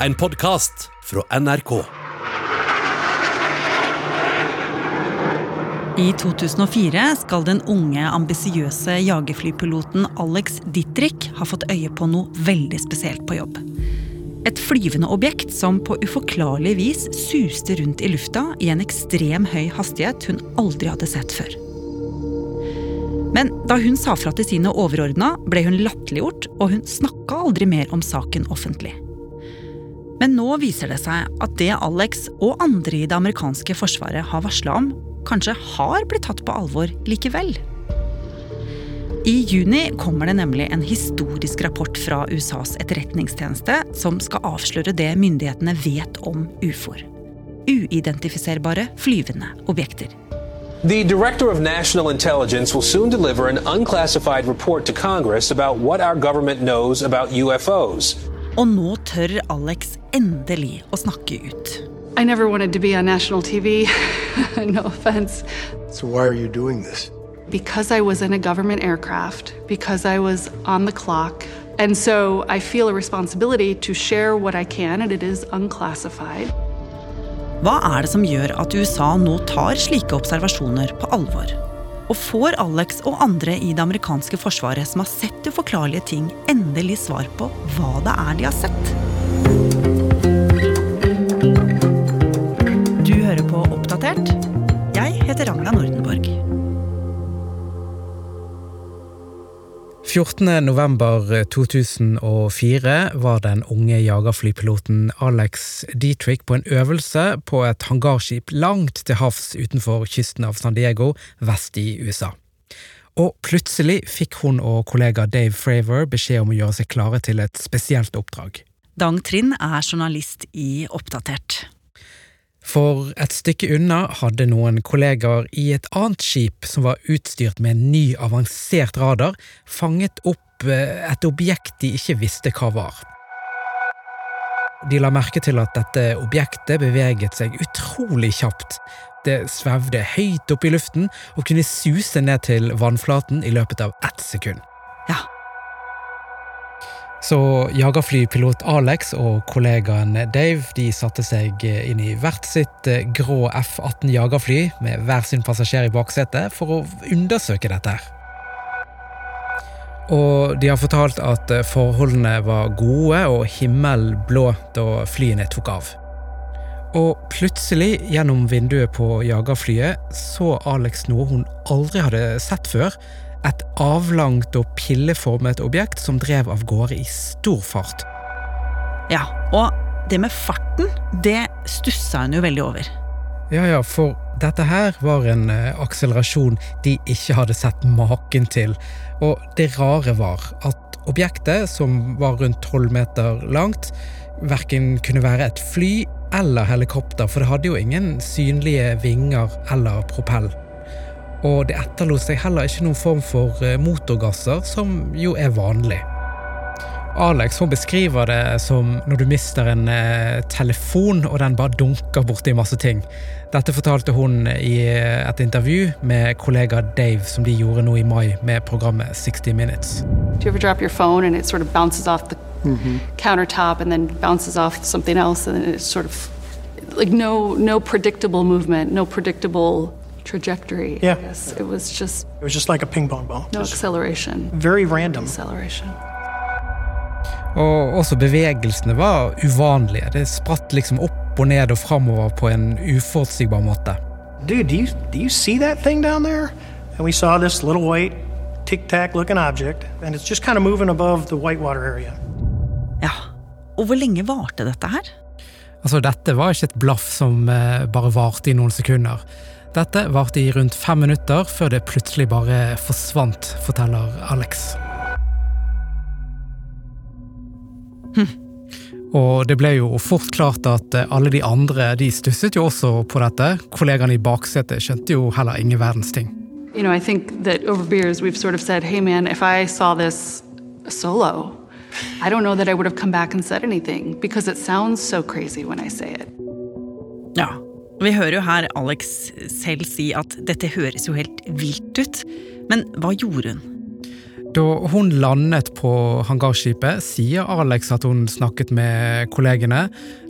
en podkast fra NRK. I 2004 skal den unge, ambisiøse jagerflypiloten Alex Dittrich ha fått øye på noe veldig spesielt på jobb. Et flyvende objekt som på uforklarlig vis suste rundt i lufta i en ekstrem høy hastighet hun aldri hadde sett før. Men da hun sa fra til sine overordna, ble hun latterliggjort, og hun snakka aldri mer om saken offentlig. Men nå viser det seg at det Alex og andre i det amerikanske forsvaret har varsla om, kanskje har blitt tatt på alvor likevel. I juni kommer det nemlig en historisk rapport fra USAs etterretningstjeneste som skal avsløre det myndighetene vet om ufoer. Uidentifiserbare flyvende objekter. The Director of National Intelligence will soon deliver an unclassified report to Congress about what our government knows about UFOs. Og nå tør Alex endelig å snakke ut. I never wanted to be on national TV. no offense. So why are you doing this? Because I was in a government aircraft, because I was on the clock. And so I feel a responsibility to share what I can, and it is unclassified. Hva er det som gjør at USA nå tar slike observasjoner på alvor? Og får Alex og andre i det amerikanske forsvaret som har sett uforklarlige ting, endelig svar på hva det er de har sett? Du hører på Oppdatert. Jeg heter Ragna Nordenborg. 14.11.2004 var den unge jagerflypiloten Alex Dietrich på en øvelse på et hangarskip langt til havs utenfor kysten av San Diego, vest i USA. Og plutselig fikk hun og kollega Dave Fravor beskjed om å gjøre seg klare til et spesielt oppdrag. Dang Trind er journalist i Oppdatert. For et stykke unna hadde noen kollegaer i et annet skip som var utstyrt med en ny, avansert radar, fanget opp eh, et objekt de ikke visste hva var. De la merke til at dette objektet beveget seg utrolig kjapt. Det svevde høyt opp i luften og kunne suse ned til vannflaten i løpet av ett sekund. Så jagerflypilot Alex og kollegaen Dave de satte seg inn i hvert sitt eh, grå F-18 jagerfly med hver sin passasjer i baksetet for å undersøke dette. her. Og de har fortalt at eh, forholdene var gode og himmelen blå da flyene tok av. Og plutselig, gjennom vinduet på jagerflyet, så Alex noe hun aldri hadde sett før. Et avlangt og pilleformet objekt som drev av gårde i stor fart. ja. Og det med farten, det stussa hun jo veldig over. Ja, ja, for dette her var en eh, akselerasjon de ikke hadde sett maken til. Og det rare var at objektet, som var rundt tolv meter langt, verken kunne være et fly eller helikopter, for det hadde jo ingen synlige vinger eller propell. Og det etterlot seg heller ikke noen form for eh, motorgasser, som jo er vanlig. Alex hun beskriver det som når du mister en eh, telefon og den bare dunker borti masse ting. Dette fortalte hun i eh, et intervju med kollega Dave som de gjorde nå i mai med programmet 60 Minutes. Do you ever drop your phone and it sort of bounces off the countertop and then bounces off something else and it's sort of like no no predictable movement, no predictable trajectory. Yeah. It was just It was just like a ping pong ball. no Just acceleration. very random. Acceleration. Og også bevegelsene var uvanlige. Det spratt liksom opp og ned og framover på en uforutsigbar måte. Dude, do you do you see that thing down there? And we saw this little white tic tac looking object, and it's just kind of moving above the whitewater area. Ja. Og hvor lenge varte dette her? Altså, dette var ikke et blaff som eh, bare varte i noen sekunder. Dette varte i rundt fem minutter før det plutselig bare forsvant, forteller Alex. Og det ble jo fort klart at alle de andre de stusset jo også på dette. Kollegaene i baksetet skjønte jo heller ingen verdens ting. You know, I think that over beers we've sort of said, "Hey, man, if I saw this solo, I don't know that I would have come back and said anything because it sounds so crazy when I say it." Ja. Vi hører jo her Alex selv si at dette høres jo helt vilt ut. Men hva gjorde hun? Da hun landet på hangarskipet, sier Alex at hun snakket med kollegene.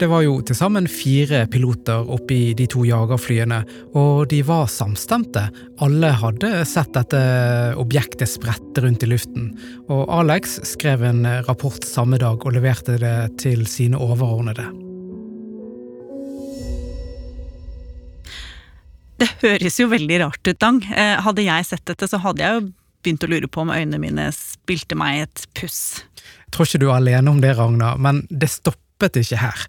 Det var jo til sammen fire piloter oppi de to jagerflyene, og de var samstemte. Alle hadde sett dette objektet sprette rundt i luften, og Alex skrev en rapport samme dag og leverte det til sine overordnede. Det høres jo veldig rart ut, Dang. Eh, hadde jeg sett dette, så hadde jeg jo begynt å lure på om øynene mine spilte meg et puss. Jeg tror ikke du er alene om det, Ragna, men det stoppet ikke her.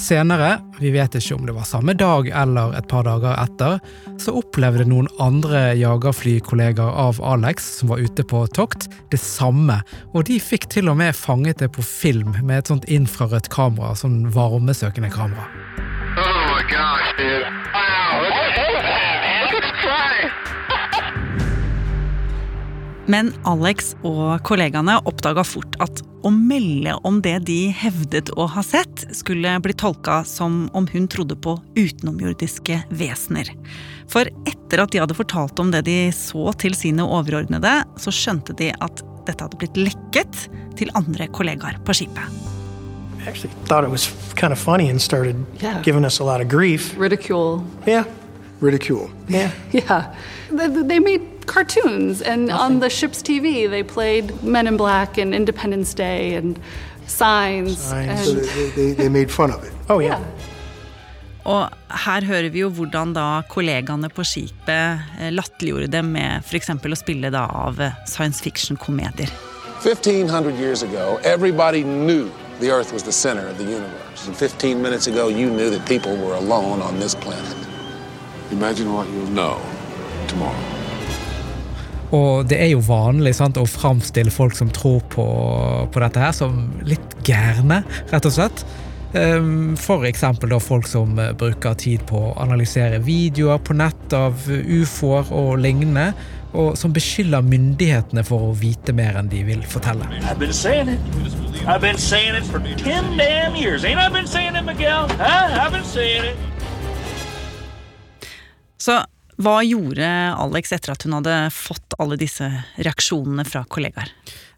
Senere, vi vet ikke om det var samme dag eller et par dager etter, så opplevde noen andre jagerflykollegaer av Alex som var ute på tokt, det samme, og de fikk til og med fanget det på film med et sånt infrarødt kamera, sånn varmesøkende kamera. Oh my gosh, dude. Men Alex og kollegaene oppdaga fort at å melde om det de hevdet å ha sett, skulle bli tolka som om hun trodde på utenomjordiske vesener. For etter at de hadde fortalt om det de så til sine overordnede, så skjønte de at dette hadde blitt lekket til andre kollegaer på skipet. Actually, thought it was kind of funny and started Yeah. giving us a lot of grief. Ridicule. Yeah, Ridicule. yeah. Yeah. They, they made cartoons, and on the ship's TV, they played Men in Black and Independence Day and Signs. Signs. So And, they, they, they made fun of it. Oh yeah. Og her hører vi jo hvordan da kollegaene på skipet eh, latterliggjorde dem med f.eks. å spille da av science fiction-komedier. 1500 years ago, everybody knew the Earth was the center of the universe. And 15 minutes ago, you knew that people were alone on this planet. Imagine what you'll know tomorrow. Og det er jo vanlig sant, å framstille folk som tror på, på dette her, som litt gærne, rett og slett. F.eks. For eksempel folk som eh, bruker tid på å analysere videoer på nett av ufoer og lignende, og som beskylder myndighetene for å vite mer enn de vil fortelle. I've been saying it. I've been saying it for ten damn years. Ain't I been saying it, Miguel? Huh? I've been saying it. Så hva gjorde Alex etter at hun hadde fått alle disse reaksjonene fra kollegaer?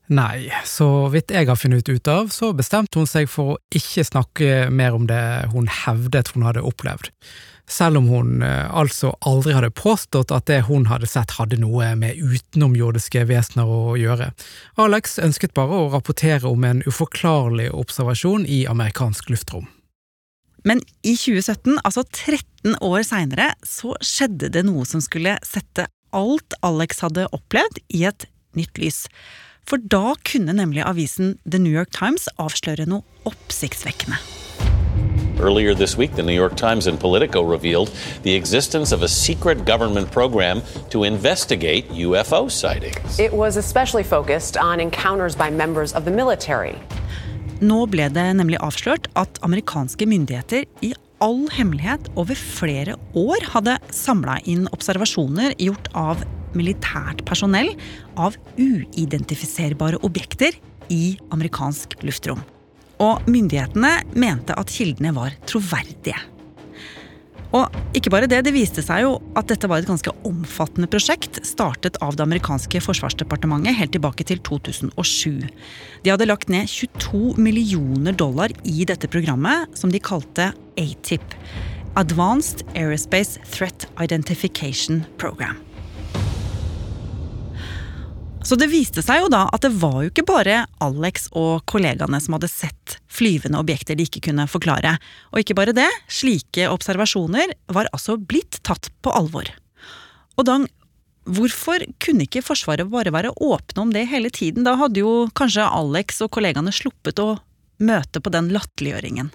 Nei, så vidt jeg har funnet ut av, så bestemte hun seg for å ikke snakke mer om det hun hevdet hun hadde opplevd. Selv om hun eh, altså aldri hadde påstått at det hun hadde sett hadde noe med utenomjordiske vesener å gjøre. Alex ønsket bare å rapportere om en uforklarlig observasjon i amerikansk luftrom. Men i 2017, altså 13 år seinere, så skjedde det noe som skulle sette alt Alex hadde opplevd, i et nytt lys. For da kunne nemlig avisen The New York Times avsløre noe oppsiktsvekkende. Earlier this week, the New York Times and Politico revealed the existence of a secret government program to investigate UFO sightings. It was especially focused on encounters by members of the military. Nå ble det nemlig avslørt at amerikanske myndigheter i all hemmelighet over flere år hadde samla inn observasjoner gjort av militært personell av uidentifiserbare objekter i amerikansk luftrom. Og myndighetene mente at kildene var troverdige. Og ikke bare det, det viste seg jo at dette var et ganske omfattende prosjekt, startet av det amerikanske forsvarsdepartementet helt tilbake til 2007. De hadde lagt ned 22 millioner dollar i dette programmet, som de kalte ATIP. Advanced Aerospace Threat Identification Program. Så det viste seg jo da at det var jo ikke bare Alex og kollegaene som hadde sett flyvende objekter de ikke kunne forklare. Og ikke bare det, slike observasjoner var altså blitt tatt på alvor. Og Dang, hvorfor kunne ikke Forsvaret bare være åpne om det hele tiden? Da hadde jo kanskje Alex og kollegaene sluppet å møte på den latterliggjøringen.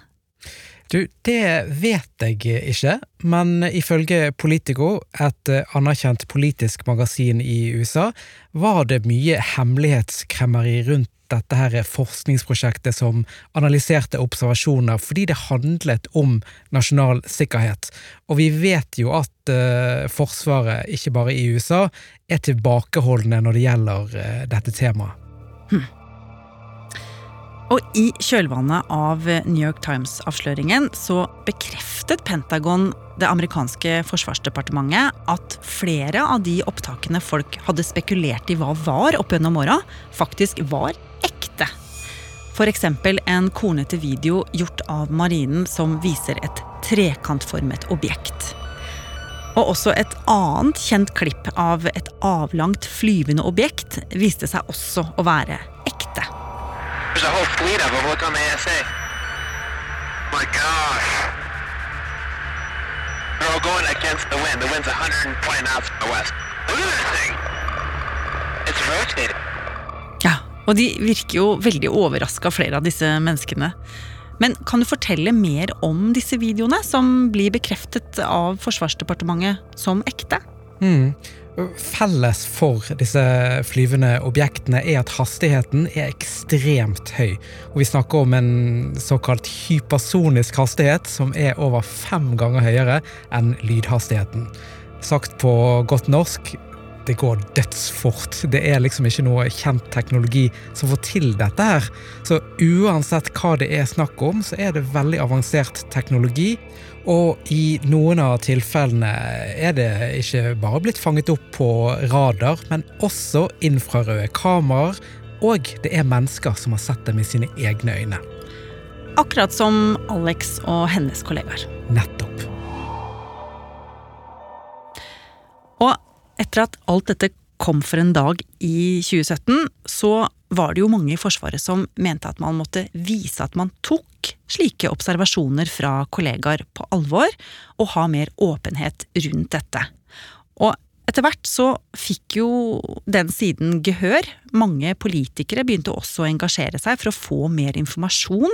Du, det vet jeg ikke, men ifølge Politico, et anerkjent politisk magasin i USA, var det mye hemmelighetskremmeri rundt dette her forskningsprosjektet som analyserte observasjoner, fordi det handlet om nasjonal sikkerhet. Og vi vet jo at uh, Forsvaret, ikke bare i USA, er tilbakeholdne når det gjelder uh, dette temaet. Hm. Og i kjølvannet av New York Times-avsløringen så bekreftet Pentagon det amerikanske forsvarsdepartementet at flere av de opptakene folk hadde spekulert i hva var opp gjennom åra, faktisk var ekte. F.eks. en kornete video gjort av marinen som viser et trekantformet objekt. Og også et annet kjent klipp av et avlangt flyvende objekt viste seg også å være ekte. There's a whole fleet of them. Look on the ASA. My gosh. They're all going against the wind. The wind's 120 knots to the west. Look at this thing. It's rotating. Ja, og de virker jo veldig overraska, flere av disse menneskene. Men kan du fortelle mer om disse videoene, som blir bekreftet av Forsvarsdepartementet som ekte? Mm. Felles for disse flyvende objektene er at hastigheten er ekstremt høy. Og vi snakker om en såkalt hypersonisk hastighet som er over fem ganger høyere enn lydhastigheten. Sagt på godt norsk det går dødsfort. Det er liksom ikke noe kjent teknologi som får til dette her. Så uansett hva det er snakk om, så er det veldig avansert teknologi. Og i noen av tilfellene er det ikke bare blitt fanget opp på radar, men også infrarøde kameraer, og det er mennesker som har sett dem i sine egne øyne. Akkurat som Alex og hennes kollegaer. Nettopp. Og etter at alt dette kom for en dag i 2017, så var det jo mange i Forsvaret som mente at man måtte vise at man tok slike observasjoner fra kollegaer på alvor, og ha mer åpenhet rundt dette. Og etter hvert så fikk jo den siden gehør. Mange politikere begynte også å engasjere seg for å få mer informasjon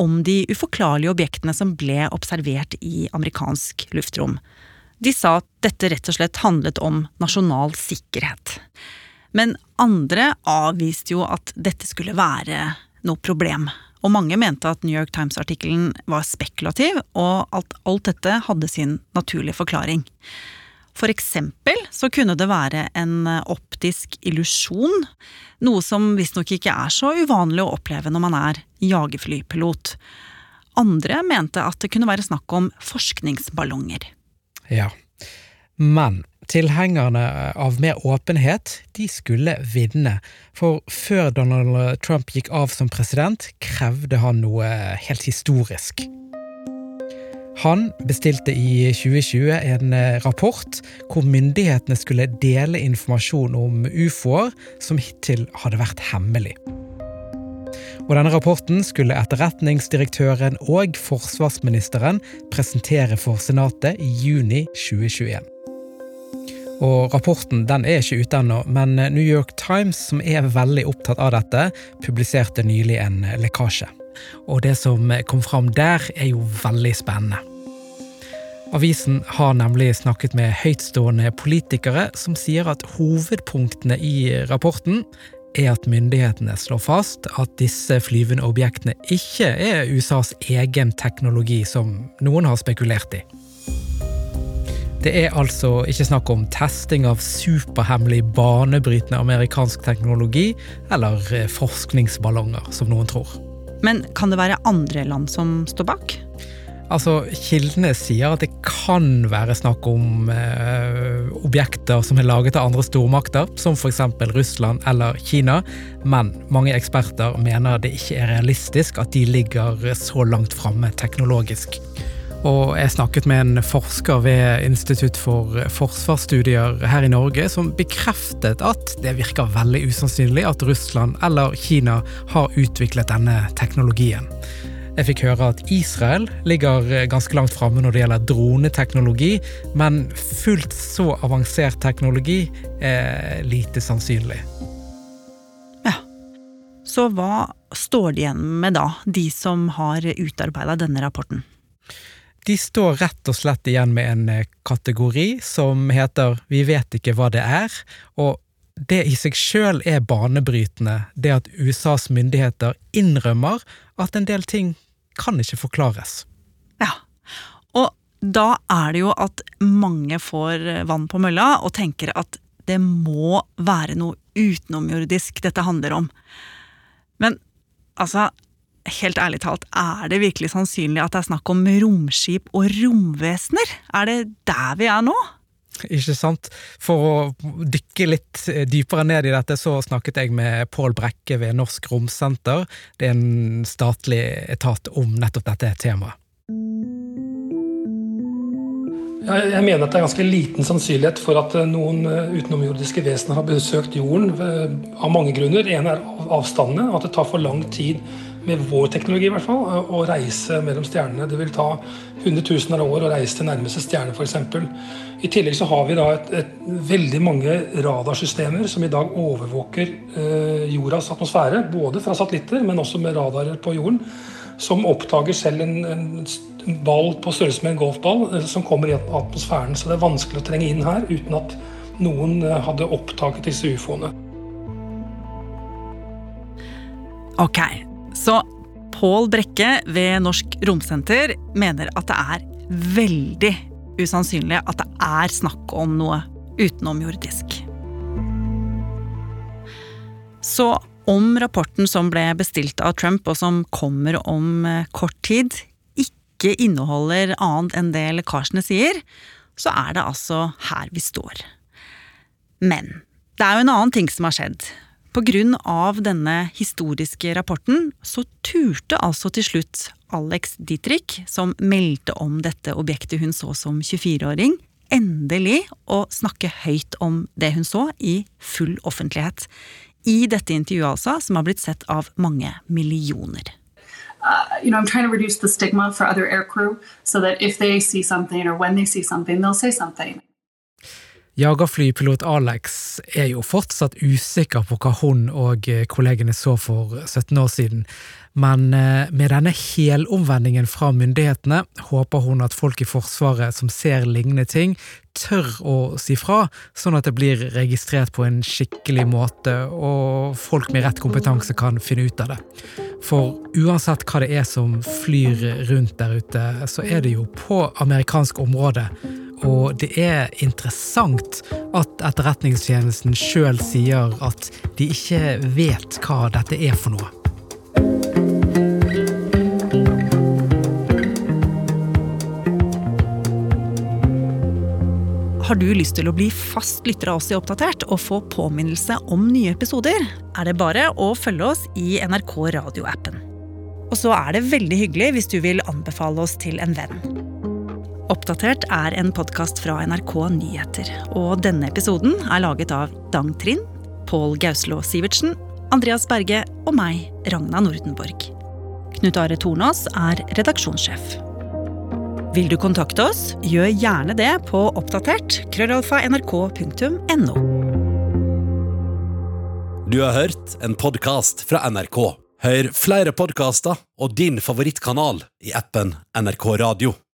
om de uforklarlige objektene som ble observert i amerikansk luftrom. De sa at dette rett og slett handlet om nasjonal sikkerhet. Men andre avviste jo at dette skulle være noe problem. Og mange mente at New York Times-artikkelen var spekulativ, og at alt dette hadde sin naturlige forklaring. For eksempel så kunne det være en optisk illusjon, noe som visstnok ikke er så uvanlig å oppleve når man er jagerflypilot. Andre mente at det kunne være snakk om forskningsballonger. Ja. Men tilhengerne av mer åpenhet, de skulle vinne. For før Donald Trump gikk av som president, krevde han noe helt historisk. Han bestilte i 2020 en rapport hvor myndighetene skulle dele informasjon om ufoer som hittil hadde vært hemmelig. Og denne Rapporten skulle etterretningsdirektøren og forsvarsministeren presentere for Senatet i juni 2021. Og Rapporten den er ikke ute ennå, men New York Times, som er veldig opptatt av dette, publiserte nylig en lekkasje. Og det som kom fram der, er jo veldig spennende. Avisen har nemlig snakket med høytstående politikere som sier at hovedpunktene i rapporten er at myndighetene slår fast at disse flyvende objektene ikke er USAs egen teknologi, som noen har spekulert i. Det er altså ikke snakk om testing av superhemmelig, banebrytende amerikansk teknologi eller forskningsballonger, som noen tror. Men kan det være andre land som står bak? Altså, Kildene sier at det kan være snakk om eh, objekter som er laget av andre stormakter, som f.eks. Russland eller Kina, men mange eksperter mener det ikke er realistisk at de ligger så langt framme teknologisk. Og jeg snakket med en forsker ved Institutt for forsvarsstudier her i Norge som bekreftet at det virker veldig usannsynlig at Russland eller Kina har utviklet denne teknologien. Jeg fikk høre at Israel ligger ganske langt framme når det gjelder droneteknologi, men fullt så avansert teknologi er lite sannsynlig. Ja. Så hva står de igjen med da, de som har utarbeida denne rapporten? De står rett og slett igjen med en kategori som heter Vi vet ikke hva det er, og det i seg sjøl er banebrytende, det at USAs myndigheter innrømmer at en del ting kan ikke forklares. Ja, og da er det jo at mange får vann på mølla og tenker at det må være noe utenomjordisk dette handler om. Men altså, helt ærlig talt, er det virkelig sannsynlig at det er snakk om romskip og romvesener? Er det der vi er nå? Ikke sant? For å dykke litt dypere ned i dette, så snakket jeg med Pål Brekke ved Norsk Romsenter. Det er en statlig etat om nettopp dette temaet. Jeg mener at det er ganske liten sannsynlighet for at eh, noen eh, utenomjordiske vesener har besøkt jorden eh, av mange grunner. En er avstandene, at det tar for lang tid med vår teknologi i hvert fall, å reise mellom stjernene. Det vil ta hundretusener av år å reise til nærmeste stjerne f.eks. I tillegg så har vi da et, et, veldig mange radarsystemer som i dag overvåker eh, jordas atmosfære. Både fra satellitter, men også med radarer på jorden. Som oppdager selv en, en ball på størrelse med en golfball eh, som kommer i atmosfæren. Så det er vanskelig å trenge inn her uten at noen eh, hadde opptaket disse ufoene. Ok, så Pål Brekke ved Norsk Romsenter mener at det er veldig usannsynlig at det er snakk om noe utenomjordisk. Så om rapporten som ble bestilt av Trump, og som kommer om eh, kort tid, ikke inneholder annet enn det lekkasjene sier, så er det altså her vi står. Men det er jo en annen ting som har skjedd. Av denne historiske rapporten så turte altså til slutt Alex Dietrich, som meldte om dette objektet hun så som 24-åring, endelig å snakke høyt om det hun så, i full offentlighet. I dette intervjuet altså, som har blitt sett av mange millioner. uh, you know, I'm trying to reduce the stigma for other aircrew so that if they see something or when they see something, they'll say something. Jagerflypilot Alex er jo fortsatt usikker på hva hun og eh, kollegene så for 17 år siden, men eh, med denne helomvendingen fra myndighetene håper hun at folk i Forsvaret som ser lignende ting, tør å si fra, sånn at det blir registrert på en skikkelig måte, og folk med rett kompetanse kan finne ut av det. For uansett hva det er som flyr rundt der ute, så er det jo på amerikansk område og det er interessant at Etterretningstjenesten sjøl sier at de ikke vet hva dette er for noe. Har du lyst til å bli fast lytter av oss i Oppdatert og få påminnelse om nye episoder, er det bare å følge oss i NRK radioappen. Og så er det veldig hyggelig hvis du vil anbefale oss til en venn. Oppdatert er en podkast fra NRK Nyheter. Og denne episoden er laget av Dang Trind, Pål Gauslå Sivertsen, Andreas Berge og meg, Ragna Nordenborg. Knut Are Tornås er redaksjonssjef. Vil du kontakte oss, gjør gjerne det på oppdatert krøllalfa nrk.no. Du har hørt en podkast fra NRK. Hør flere podkaster og din favorittkanal i appen NRK Radio.